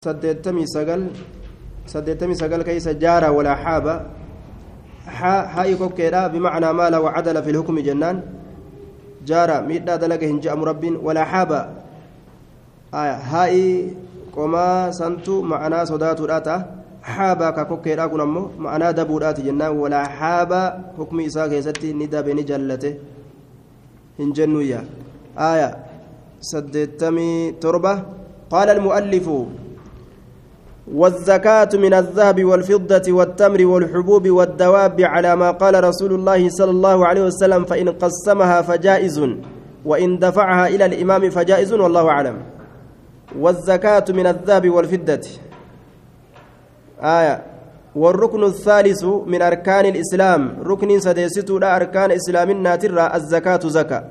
saddeettamii sagal saddeettamii sagal keessa jaara walaa haaba haa'i kokkeedha bimacnaa maala wacadala fi lhukmi jennaan jaara miidhaa dalaga hin je'amu rabbiin walaa haaba haa'i qomaa santu ma'anaa sodaatuudha ta'a haaba ka kokkeedha kun ammoo ma'anaa dabuudhaati jennaan walaa haaba hukmi isaa keessatti ni dabe ni jallate hin jennuyya aaya saddeettamii torba qaala almu'allifu والزكاة من الذهب والفضة والتمر والحبوب والدواب على ما قال رسول الله صلى الله عليه وسلم فإن قسمها فجائز وإن دفعها إلى الإمام فجائز والله أعلم والزكاة من الذهب والفضة آية والركن الثالث من أركان الإسلام ركن سديست لا أركان إسلام الناترة الزكاة زكاة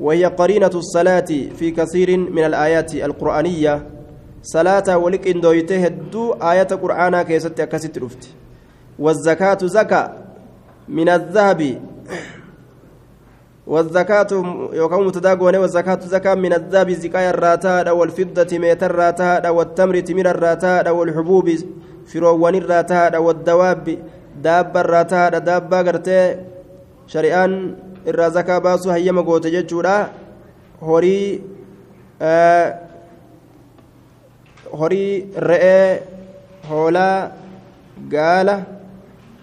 وهي قرينة الصلاة في كثير من الآيات القرآنية salaataa wali qindooyte hedduu aayata qur'aanaa keessatti akkasitti dhufte wazakaatu zaka min azahabi والزكاة يوكم متداغوني والزكاة زكاة من الذهب زكاية الراتاء والفضة ميتا الراتاء والتمر تمر الراتاء والحبوب فروان الراتاء والدواب داب الراتاء داب غرتي شريان الرزكاة باسو هيما غوتججورا هوري آه horii re'ee hoolaa gaala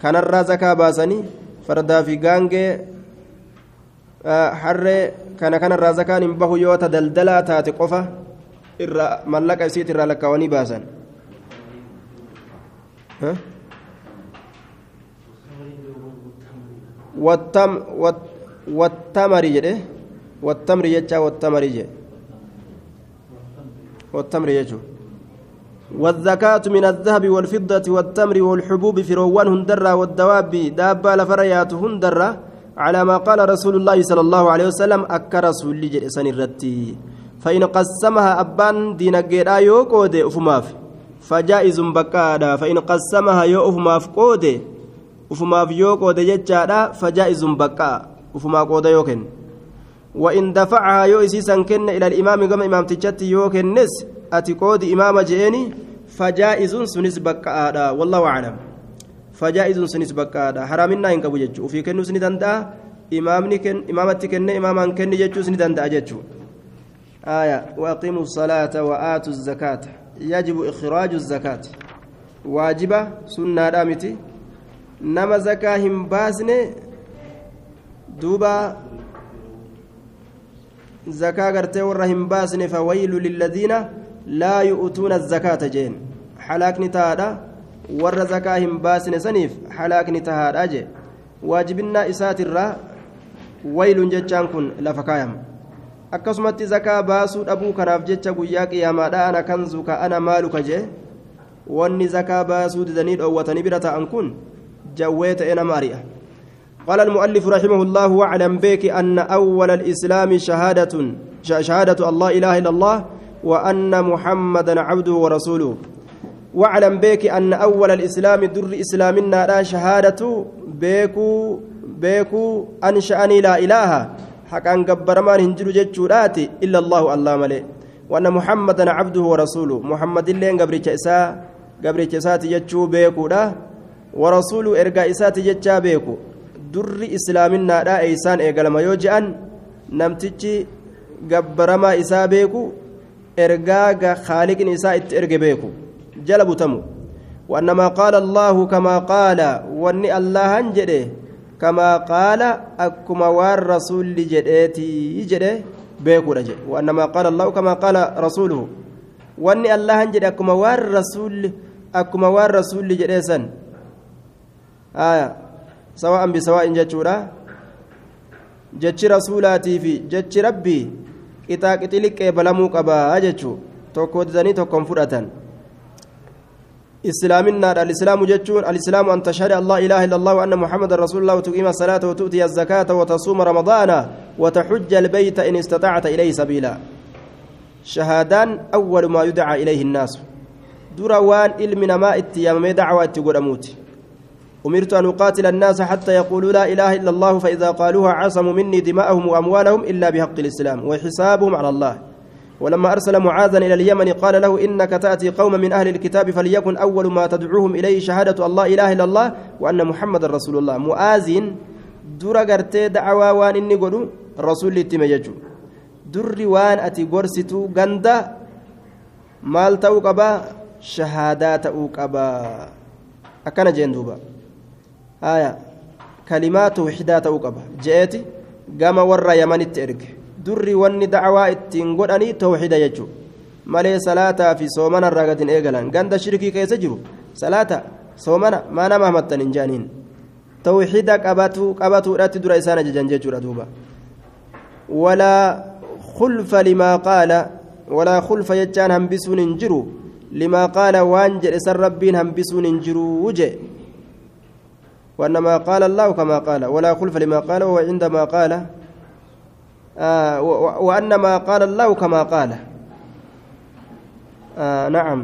kanarraa zakaa baasanii fardaa fi gaangee harree kana kanarraa zakaan hin bahu yoo ta daldalaa taate qofa irraa mallaqa isiit irraa lakkaawanii baasan wattamari jedhe wattamri jechaa wattamari jedhe wattamri jechuudha والزكاة من الذهب والفضة والتمر والحبوب في روان هندرة والدواب دابة لفريات هندرة على ما قال رسول الله صلى الله عليه وسلم أكرس رسول جلسان الرتي فإن قسمها أبان دين قيرا يوكودي أفماف فجائز بكادا فإن قسمها يو أفماف قودي أفماف يوكودي جتشادا فجائز بكا أفما قودي يوكن وإن دفعها يو إسيسا كن إلى الإمام قم إمام تجتي يوكن نس ati qoodi imaama je'eeni fajaa'izun sunis baqqa'aadha wallahu aclam fajaa'izun sunis baqqa'aadha haraaminaa hin qabu jechuu ufii kennuus ni danda'a imaamni ken imaamatti kenne imaamaan kenni jechuus ni danda'a jechuu آية وأقيموا الصلاة yajibu الزكاة يجب إخراج الزكاة واجبة سنة رامتي نما زكاة هم باسنة دوبا زكاة قرتي ورهم باسنة فويل للذين laa yu'tuuna zakaata jeen halaakni tahaadha warra zakaa hin baasine saniif halaakni tahaadha jee waajibinnaa isaatirraa wayluun jechaan kun lafa kaayama akkasumatti zakaa baasuu dhabuu kanaaf jecha guyyaa qiyaamaadha ana kanzu ka ana maaluka jee wanni zakaa baasuu didanii dhoowwatanii bira ta'an kun jawwee ta'e nama ari'a قال المؤلف رحمه الله واعلم بك أن أول الإسلام شهادة شهادة الله إله إلا الله وأن محمدا عبده ورسوله واعلم بك أن أول الإسلام در إسلامنا لا شهادة بيكو بيكو أنشأني لا إله حقا قبر ما ننجر إلا الله الله ملي وأن محمدا عبده ورسوله محمد اللين قبر قبر جتشو بيكو لا إساتي جتشا بيكو در إسلامنا لا إيسان إيقال ما نمتجي قبر ما بيكو ergaa ga haaliqin isaa itti erge beeku jala butamu وإنما قال الله كما قال وإن الله جده كما قال أكما والرسول جدتي جده بيكو رجل وإنما قال الله كما قال رسوله وإن الله جده أكما والرسول أكما والرسول جدسا آية سواء بسواء جتشورا جتش رسولاتي في جتش ربي qixaa qixiliqqee balamuu qabaa jechuu tokko didanii tokkon fudhatan islaaminaadha alislaamu jechuun alislaamu an tashhada an laa ilaaha illa allah waanna muhammadan rasuulu llah watuqiima asalaata watu'tiya azakaata watasuuma ramadaana wataxujja albayta in istatacta ilayhi sabiila shahaadaan awwalu maa yudcaa ilayhi innaasu dura waan ilmi namaa itti yaamamee dacwaa itti godhamuuti أمرت أن أقاتل الناس حتى يقولوا لا إله إلا الله فإذا قالوها عصموا مني دماءهم وأموالهم إلا بحق الإسلام وحسابهم على الله ولما أرسل معاذا إلى اليمن قال له إنك تأتي قوما من أهل الكتاب فليكن أول ما تدعوهم إليه شهادة الله إله إلا الله وأن محمد رسول الله مؤازن dura gartee da'awaa waan inni godhu rasuulli أتي hime jechuudha مال waan شهادات أوكبا ganda جندوبا aya kalimaa tawxidaa ta'uu qaba je'eeti gama warra yamanitti erge durri wanni dacwaa ittiin godhanii tawxida jechuu malee salaataa fi soomana irraa gad hin eegalan ganda shirkii keessa jiru salaata soomana maa nama hamattan hin jaaniin tawxida qabatu qabatuudhatti dura isaan ajajan jechuudha duuba walaa khulfa limaa qaala walaa khulfa jechaan hambisuun hin jiru limaa qaala waan jedhe san rabbiin hambisuun hin jiruu jee وأنما قال الله كما قال ولا خلف لما قال وعندما قال آه وأنما قال الله كما قال آه نعم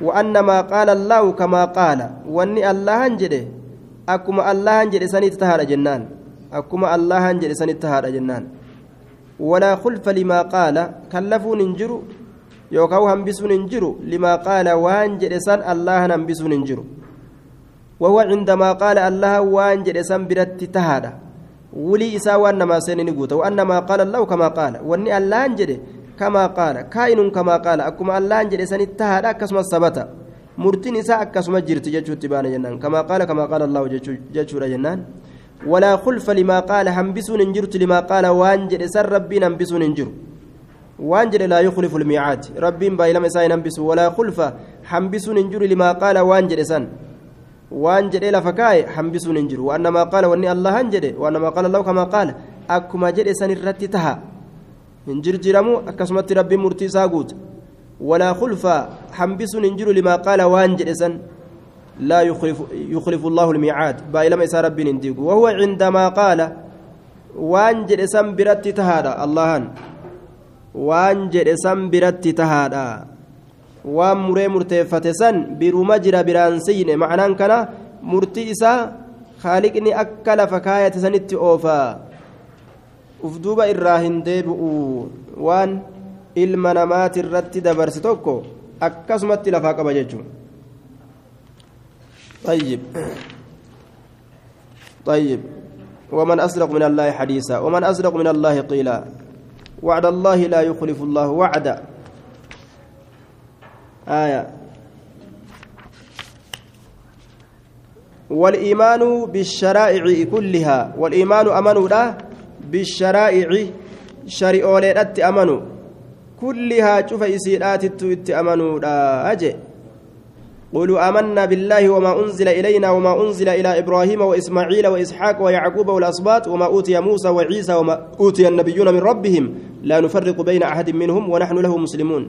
وأنما قال الله كما قال وأني الله أنجده أكما الله أنجده سني تتهار جنان أكما الله أنجده سني تتهار جنان ولا خلف لما قال كلفوا ننجروا يوكاو هم بسون لما قال وأنجده سن الله هم بسون وهو عندما قال الله وان جد سنبرت تهادا ولي إسا وأن ما سنني قوت وأنما قال الله كما قال وأن الله جد كما قال كائن كما قال أكما الله جد سن تهادا كسم ثبت مرتين إسا أكسم جرت جتشو تبان جنان كما قال كما قال الله جتشو جتشو جنان ولا خلف لما قال همبسون انجرت لما قال وانجر سر ربي همبسون انجر وانجر لا يخلف الميعاد ربي بايلم ساين همبس ولا خلف همبسون انجر لما قال وانجر سن waan jedhee lafa kaa'e hambisuun hin jiru waan namaa qaala wanni allahan jedhe waan namaa qaala allahu kamaa qaala akkuma jedhe san irratti taha hin jirjiramu akkasumatti rabbiin murtii isaa guuta walaa kulfaa hambisuun hin jiru limaa qaala waan jedhe san لا يخلف يخلف الله الميعاد بايلما إسا ربي نديق وهو عندما قال وانجد سم برت تهادا اللهن وانجد سم برت تهادا waan muree murteeffate san biruma jira biraan siyine macnaan kana murtii isaa haaliqni akka lafa kaayate sanitti oofaa uf duuba irraa hin deebi'u waan ilma namaati irratti dabarse tokko akkasumatti lafaa qaba jechuun طيب طيب ومن أصدق من الله حديثا ومن أصدق من الله قيلا وعد الله لا يخلف الله وعدا آية والإيمان بالشرائع كلها والإيمان أمنوا لا بالشرائع شريئوليت أمنوا كلها شوف إسيرات التوت أمنوا لا أجئ قولوا آمنا بالله وما أنزل إلينا وما أنزل إلى إبراهيم وإسماعيل وإسحاق ويعقوب والأسباط وما أوتي موسى وعيسى وما أوتي النبيون من ربهم لا نفرق بين أحد منهم ونحن له مسلمون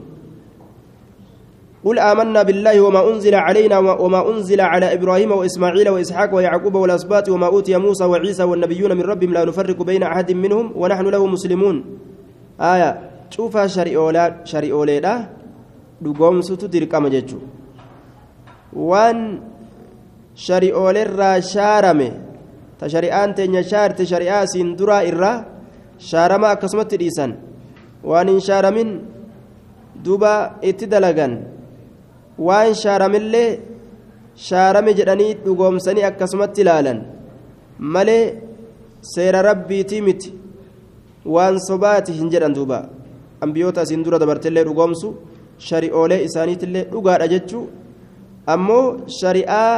قل آمنا بالله وما أنزل علينا وما أنزل على إبراهيم وإسماعيل وإسحاق ويعقوب والأسباط وما أوتي موسى وعيسى والنبيون من ربهم لا نفرق بين أحد منهم ونحن له مسلمون آية شوفها شريئولا شريئولا dhugoomsutu dirqama jechuudha waan shari'oolerraa shaarame ta shari'aan teenya shaarte shari'aa siin duraa irraa shaarama akkasumatti dhiisan waan hin shaaramin duba itti dalagan waan shaaramillee shaarame jedhanii dhugoomsanii akkasumatti ilaalan malee seera rabbiitii miti waan sobaati hin jedhan duuba ambiyoota asiin dura dabartillee dhugoomsu shari'oolee isaaniitillee dhugaadha jechuu ammoo shari'aa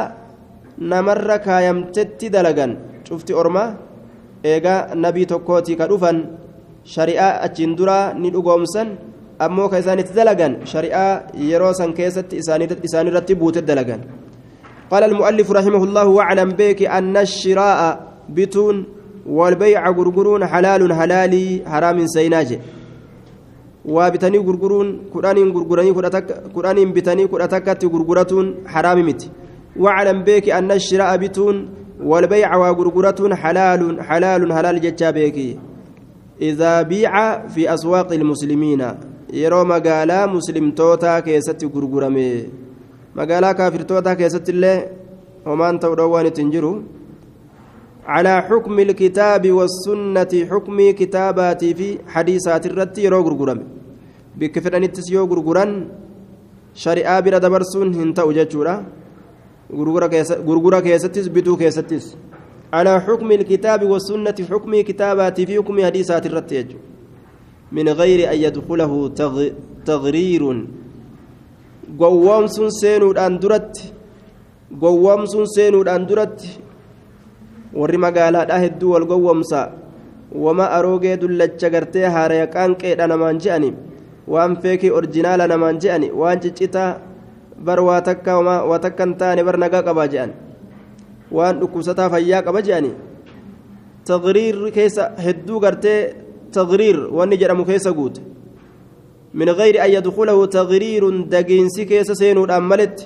namarra kaayamtetti dalagan cufti ormaa eegaa nabii tokkootii ka dhufan shari'aa achiin duraa ni dhugoomsan ammoo ka isaanitti dalagan shari'aa yeroo san keessatti isaanirratti buute dalagan قال المؤلف رحمه الله واعلم بك أن الشراء بتون والبيع غرغرون حلال هلالي حرام سيناجي وبتني غرغرون قرآن غرغرني قرآن بتني قرأتكت غرغرتون حرام متي واعلم بك أن الشراء بتون والبيع وغرغرة حلال حلال حلال جتشا بك إذا بيع في أسواق المسلمين yeroo magaalaa muslimtootaa keessatti gurgurame magaalaa kaafirtootaa keessatti illee homaan ta'uudhaan waan ittiin jiru alaa xukmi ilkitaabi wassunnati xukmii kitaabaatii fi hadiisaati irratti yeroo gurgurame bikka fedhanittis yoo gurguran shari'aa bira dabarsuun hin ta'u jechuudha gurgura keessattis bituu keessattis alaa xukmi kitaabi wassunnati xukmii kitaabaatii fi xukmii hadiisaati irratti من غير أن يدخله تغرير قوامس سينود أن درت قوامس سينود أن درت warri magaalaadhaa hedduu wal gowwomsa wama aroogee dullacha gartee haarayaqaan qeedha namaan je'ani waan feekii orjinaala namaan je'ani waan ciccitaa bar waa takka waa takka hin taane bar nagaa qabaa je'an waan dhukkubsataa fayyaa qaba je'ani taqriirri keessa hedduu gartee تغرير ونجر مكيس قوت من غير أن يدخله تغرير دقينسي كيس سينو الأملت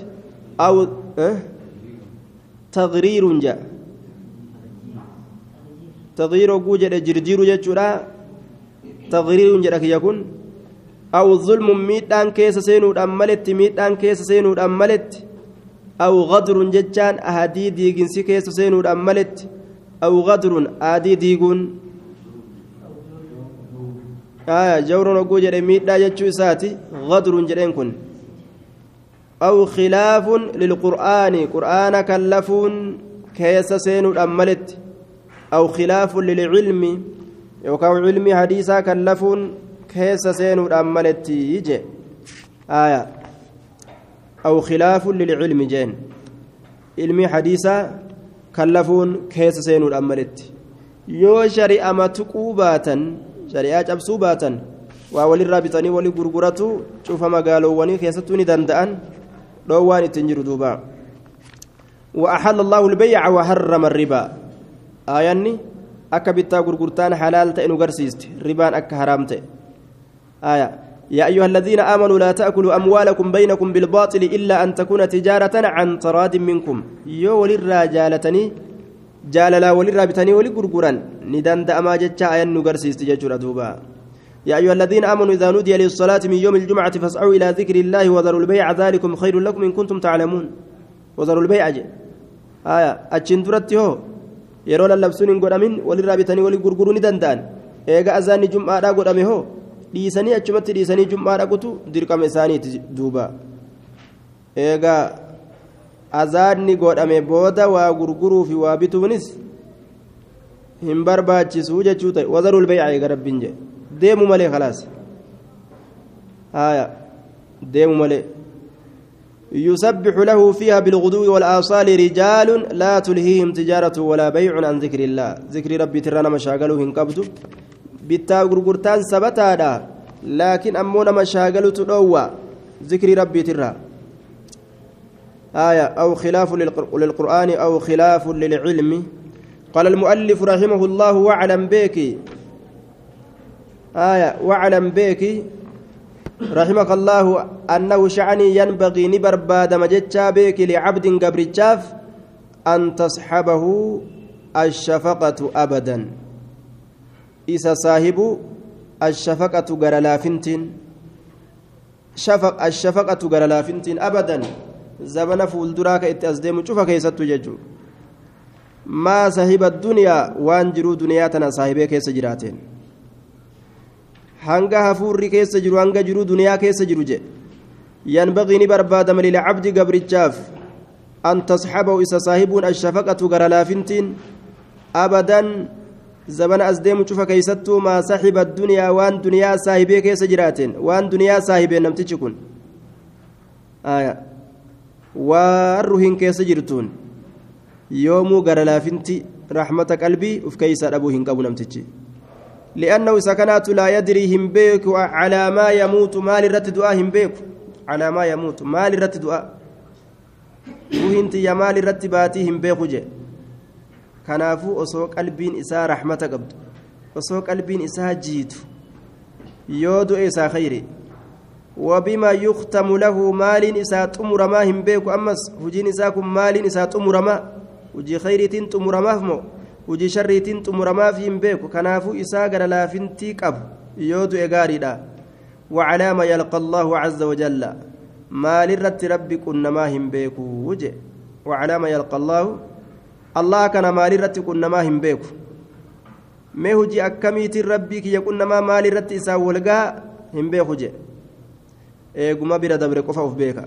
أو أه؟ تغرير جاء تغيير وجوجة جرجير جتشورا تغرير جرك يكون أو ظلم ميتان كيس سينو الأملت ميتان كيس سينو الأملت أو غدر جتشان أهدي ديجنسي كيس سينو الأملت أو غدر أهدي ديجون jawruun oguu jedhe miidhaa jechuu isaati gadruun jedheen kun aw khilaafuun lilqur'aani qur'aana kan lafuun keessa seenuudhaan maletti aw khilaafuun lilcilmi yookaan cilmi hadiisaa kan lafuun keessa seenuudhaan maletti je aayaa aw khilaafuun lilcilmi jeen ilmi hadiisaa kan lafuun keessa seenuudhaan maletti yoo shari'ama tuquu baatan. shari'aa cabsuu baatan waa walirraa bitanii wali gurguratu cufa magaaloowwanii keessattuu ni danda'an dhoowwaan ittiin jiru duuba وأحل الله البيع وحرم الربا آياني أكا بتا غرغرتان حلال تئن غرسيست ربان أكا حرام آية يا أيها الذين آمنوا لا تأكلوا أموالكم بينكم بالباطل إلا أن تكون تجارة عن تراد منكم يو للرجالتني jaalalaa walirraa bitanii wali gurguran ni danda'amaa jecha ayan nu garsiisti jechuudha duuba يا أيها الذين آمنوا إذا نودي للصلاة من يوم الجمعة فاسعوا إلى ذكر الله وذروا البيع ذلكم خير لكم إن كنتم تعلمون وذروا البيع آية أتشن درت هو يرون اللبسون إن قدامين وللرابطان وللقرقرون دندان إيقا أزاني جمعة را قدامي هو dhiisanii achumatti dhiisanii jum'aadha qutu dirqama isaaniiti duuba eegaa azaanni godhame booda waa gurguruu fi waa bituunis hin barbaachisuu jechuu ta'e wazarul bay'aa garabbiin jedhe deemu malee khalaas haya deemu malee يسبح له فيها بالغدو والآصال رجال لا تلهيهم تجارة ولا بيع عن ذكر الله ذكر ربي ترانا مشاغلو هنقبضو بتا غرغرتان سبتا دا لكن أمونا مشاغلو تدوى ذكر ربي ترانا آية أو خلاف للقرآن أو خلاف للعلم قال المؤلف رحمه الله واعلم بك آية واعلم بك رحمك الله أنه شعني ينبغي نبرباد مجتشا بك لعبد قبر قبرتشاف أن تصحبه الشفقة أبدا إذا صاحب الشفقة قرلافنتين شفق الشفقة قرلافنتين أبدا zabana fuulduraa ka itti as deemu cufa keessattu jechuudha maa saahiba duniyaa waan jiruu duniyaa tana saahibee keessa jiraateen hanga hafuurri keessa jiru hanga jiruu duniyaa keessa jiru je yanbaqii ni barbaadama lilcabdi gabrichaaf an tasxabahu isa saahibuun ashafaqatu garalaafintiin abadan zabana as deemu cufa keeysattuu maa saaxiba duniyaa waan duniyaa saahibee keessa jiraateen waan duniyaa saahibeen namtichi kun aya waan aru hin keessee jirtuun yoomuu gara laafinti raahmata qalbii of keessaa dhabuu hin qabuun namtichi li'aan uwwisa kanaa laa yaadiri hin beeku calaamaa yaamuutu maaliirratti du'aa hin beeku calaamaa yaamuutu maaliirratti du'aa wuuhinti yaamaliirratti baatii hin beeku je kanaafu osoo qalbiin isaa raahmata qabdu osoo qalbiin isaa jiitu yoodu isaa kheyri. وبما يختم له مال إسا تمر هم بيك أمس هجين إساكم مال إسا تمر وجي خيرتين تمر ما فمو وجي شرتين تمر ما فيهم بيك كنافو إسا قر لا فنتي كب يودو إقاري دا وعلى ما يلقى الله عز وجل مال الرت ربي كنا ما هم بيك وجي وعلى ما يلقى الله الله كان مال الرت كنا ما هم بيك ما هجي أكميت ربي كي يكون ما مال الرت إسا ولقا هم بيك وجي eeguma bira dabre qofa uf beeka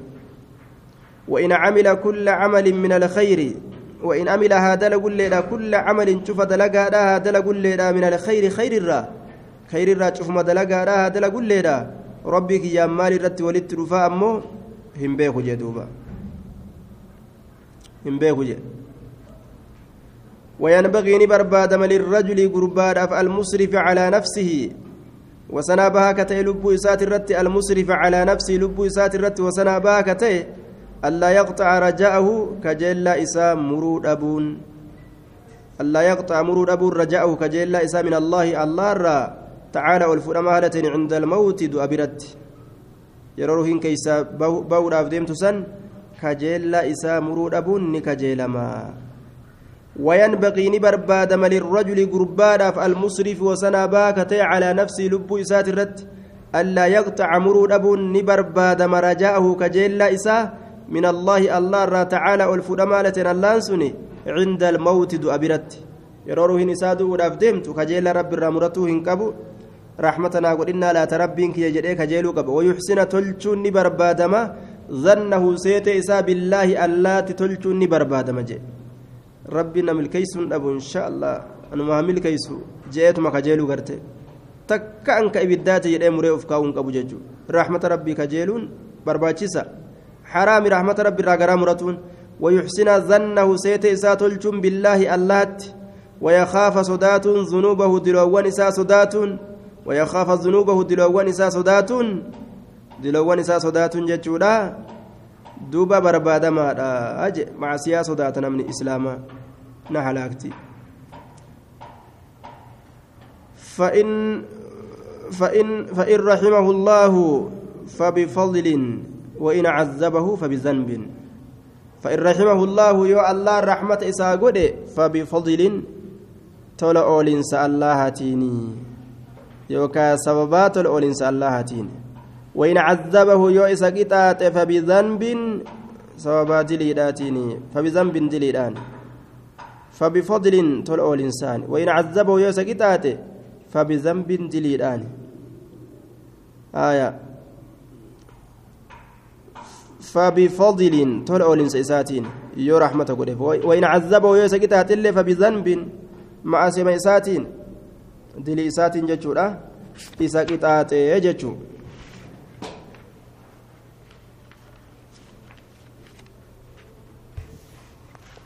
وإن عمل كل عمل من الخير وإن عمل هذا لقول كل عمل شوف دلقا هذا لقول من الخير خير الرا خير الرا شوف ما دلقا هذا لقول ربك يا مال الرت ولدت رفا أمو هم بيخو جدوبا هم بيخو جد وينبغي نبرباد للرجل قرباد المسرف على نفسه وسنا بها كتئ لب إسات الرت المسرف على نفسه لب إسات الرت وسنا بها كتئ ألا يقطع رجاءه كجل إسا مرود أبون ألا يقطع مرود أبون رجاءه كجل إسا من الله الله را تعالى والفرما هالة عند الموت دو أبرت يروهن كيسا بورا في ديمتسن كجل إسا مرود أبون كجل ما وينبغي نبر مل الرجل قربان المسرف وسنا باكتي على نفسي لب إسات الرت ألا يقطع مرود أبو نبرباد مرجاءه كجيل إساه من الله الله را تعالى الفرمالة اللانسني عند الموت دو أبرت يرورو هنسادو ودافدمت كجيل رب الرامرته هنكبو رحمتنا قلنا لا تربينك يجري إيه كجيلو كبو ويحسن تلچون نبربادما ظنه سيت إسا بالله ألا تلچون نبربادما جي rabbi na milkeessuun dhabu inshaallah anuma haa milkeessu je'eetuma kajeeluu garte takka anka ibiddaate jedhee muree of kaa'uun qabu jechuudha raaxmata rabbii kajeeluun barbaachisa حرام رحمة رب الرجاء مرتون ويحسن ظنه سيت إسات الجم بالله اللات ويخاف صدات ذنوبه دلوان إسا صدات ويخاف ذنوبه دلوان إسا صدات دلوان إسا صدات جتشولا duuba barbaadamaadha je macsiyaa sodaata namni islaamaa na halaagti فإن فإن فإن رحمه الله فبفضل وإن عذبه فبذنب فإن رحمه الله يو الله رحمة إساقود فبفضل تولى أولين الله تيني يوكا سببات الأولين الله تيني وإن عذبه يؤس قطعة فبذنب سبب دليلاتين فبذنب دليلان فبفضل تلعو الإنسان وإن عذبه يؤس قطعة فبذنب دليلان آية فبفضل تلعو الإنسان يو رحمة قده وإن عذبه يؤس قطعة فبذنب مع سمع إساتين دليل إساتين جتشو isa qixaaxee jechuudha